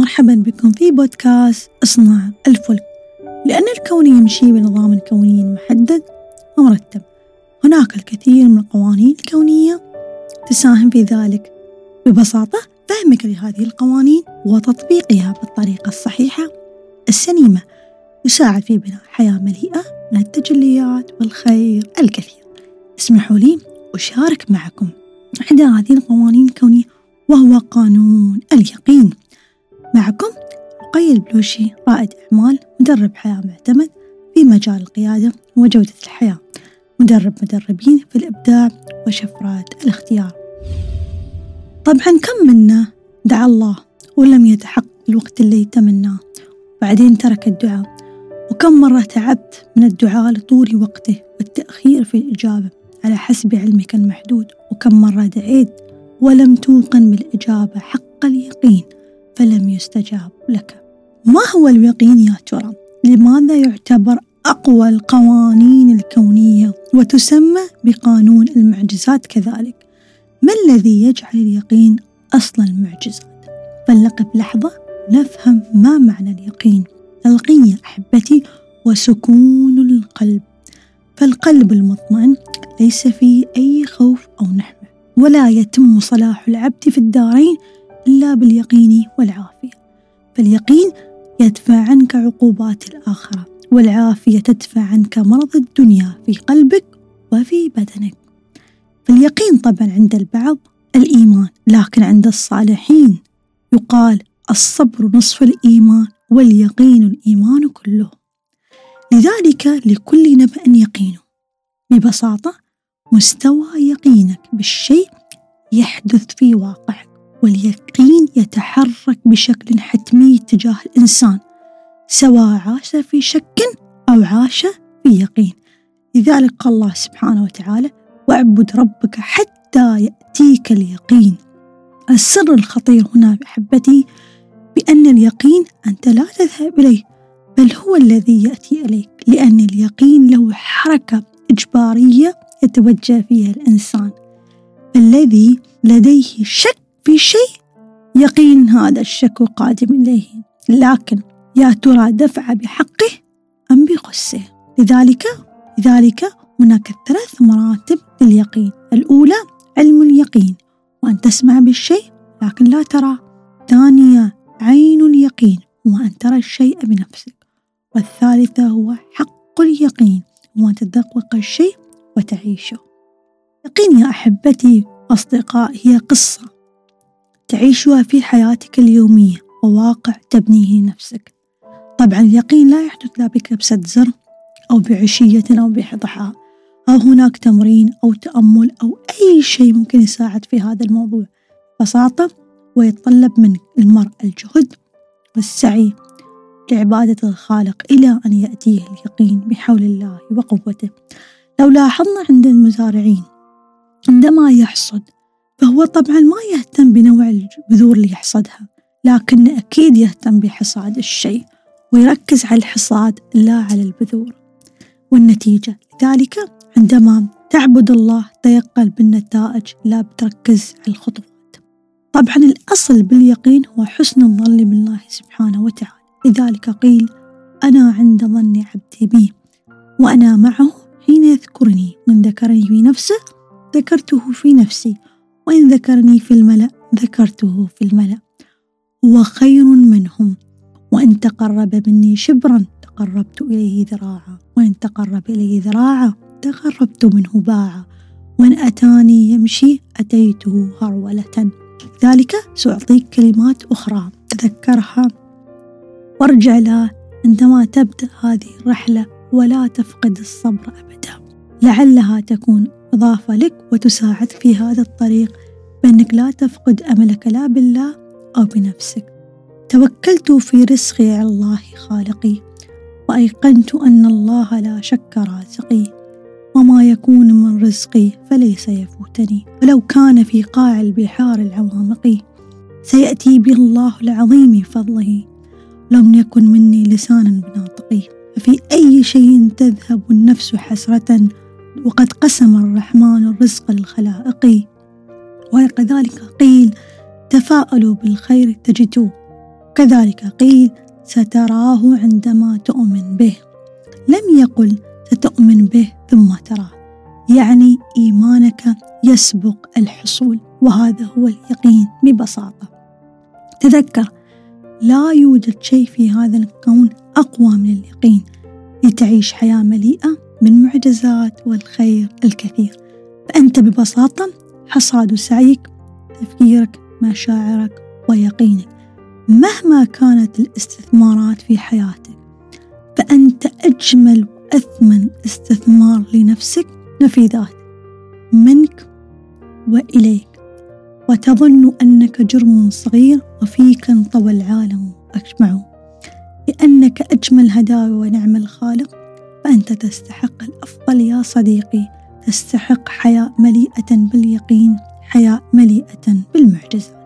ومرحبا بكم في بودكاست اصنع الفلك. لأن الكون يمشي بنظام كوني محدد ومرتب. هناك الكثير من القوانين الكونية تساهم في ذلك. ببساطة فهمك لهذه القوانين وتطبيقها بالطريقة الصحيحة السليمة يساعد في بناء حياة مليئة من التجليات والخير الكثير. اسمحوا لي أشارك معكم إحدى هذه القوانين الكونية وهو قانون اليقين. معكم رقي البلوشي رائد أعمال مدرب حياة معتمد في مجال القيادة وجودة الحياة. مدرب مدربين في الإبداع وشفرات الاختيار. طبعا كم منا دعا الله ولم يتحقق الوقت اللي يتمناه؟ بعدين ترك الدعاء. وكم مرة تعبت من الدعاء لطول وقته والتأخير في الإجابة على حسب علمك المحدود. وكم مرة دعيت ولم توقن بالإجابة حق اليقين. فلم يستجاب لك ما هو اليقين يا ترى؟ لماذا يعتبر أقوى القوانين الكونية وتسمى بقانون المعجزات كذلك؟ ما الذي يجعل اليقين أصل المعجزات؟ فلنقف لحظة نفهم ما معنى اليقين اليقين يا أحبتي وسكون القلب فالقلب المطمئن ليس فيه أي خوف أو نحمة ولا يتم صلاح العبد في الدارين إلا باليقين والعافية. فاليقين يدفع عنك عقوبات الآخرة والعافية تدفع عنك مرض الدنيا في قلبك وفي بدنك. فاليقين طبعا عند البعض الإيمان لكن عند الصالحين يقال الصبر نصف الإيمان واليقين الإيمان كله. لذلك لكل نبأ يقين. ببساطة مستوى يقينك بالشيء يحدث في واقعك. واليقين يتحرك بشكل حتمي تجاه الإنسان سواء عاش في شك أو عاش في يقين. لذلك قال الله سبحانه وتعالى واعبد ربك حتى يأتيك اليقين. السر الخطير هنا أحبتي بأن اليقين أنت لا تذهب إليه بل هو الذي يأتي إليك لأن اليقين له حركة إجبارية يتوجه فيها الإنسان الذي لديه شك في شيء يقين هذا الشك قادم إليه. لكن يا ترى دفع بحقه أم بغسه لذلك لذلك هناك ثلاث مراتب لليقين. الأولى علم اليقين وأن تسمع بالشيء لكن لا ترى. ثانية عين اليقين وأن ترى الشيء بنفسك. والثالثة هو حق اليقين وأن تذوق الشيء وتعيشه. يقين يا أحبتي أصدقاء هي قصة. تعيشها في حياتك اليومية وواقع تبنيه نفسك. طبعا اليقين لا يحدث لا بكبسة زر أو بعشية أو بضحى أو هناك تمرين أو تأمل أو أي شيء ممكن يساعد في هذا الموضوع. ببساطة ويتطلب منك المرء الجهد والسعي لعبادة الخالق إلى أن يأتيه اليقين بحول الله وقوته. لو لاحظنا عند المزارعين عندما يحصد فهو طبعا ما يهتم بنوع البذور اللي يحصدها لكن أكيد يهتم بحصاد الشيء ويركز على الحصاد لا على البذور. والنتيجة لذلك عندما تعبد الله تيقن بالنتائج لا بتركز على الخطوات. طبعا الأصل باليقين هو حسن الظن بالله سبحانه وتعالى. لذلك قيل أنا عند ظن عبدي بي وأنا معه حين يذكرني. من ذكرني في نفسه ذكرته في نفسي. وإن ذكرني في الملأ ذكرته في الملأ. هو خير منهم وإن تقرب مني شبرا تقربت إليه ذراعا وإن تقرب إليه ذراعا تقربت منه باعا. وإن أتاني يمشي أتيته هرولة. ذلك سأعطيك كلمات أخرى تذكرها. وارجع لها عندما تبدأ هذه الرحلة ولا تفقد الصبر أبدا. لعلها تكون إضافة لك وتساعدك في هذا الطريق. بأنك لا تفقد أملك لا بالله أو بنفسك. توكلت في رزقي على الله خالقي وأيقنت أن الله لا شك رازقي. وما يكون من رزقي فليس يفوتني. ولو كان في قاع البحار العوامق سيأتي به الله العظيم فضله. لم يكن مني لسانا بناطقي ففي أي شيء تذهب النفس حسرة وقد قسم الرحمن الرزق للخلائق وكذلك قيل تفاءلوا بالخير تجدوه. وكذلك قيل ستراه عندما تؤمن به. لم يقل ستؤمن به ثم تراه. يعني إيمانك يسبق الحصول وهذا هو اليقين ببساطة. تذكر لا يوجد شيء في هذا الكون أقوى من اليقين. لتعيش حياة مليئة بالمعجزات والخير الكثير. فأنت ببساطة حصاد سعيك تفكيرك مشاعرك ويقينك. مهما كانت الاستثمارات في حياتك فأنت أجمل وأثمن استثمار لنفسك نفيذات منك وإليك. وتظن أنك جرم صغير وفيك انطوى العالم أجمعه. لأنك أجمل هدايا ونعم الخالق فأنت تستحق الأفضل يا صديقي. تستحق حياة مليئة باليقين حياة مليئة بالمعجزة.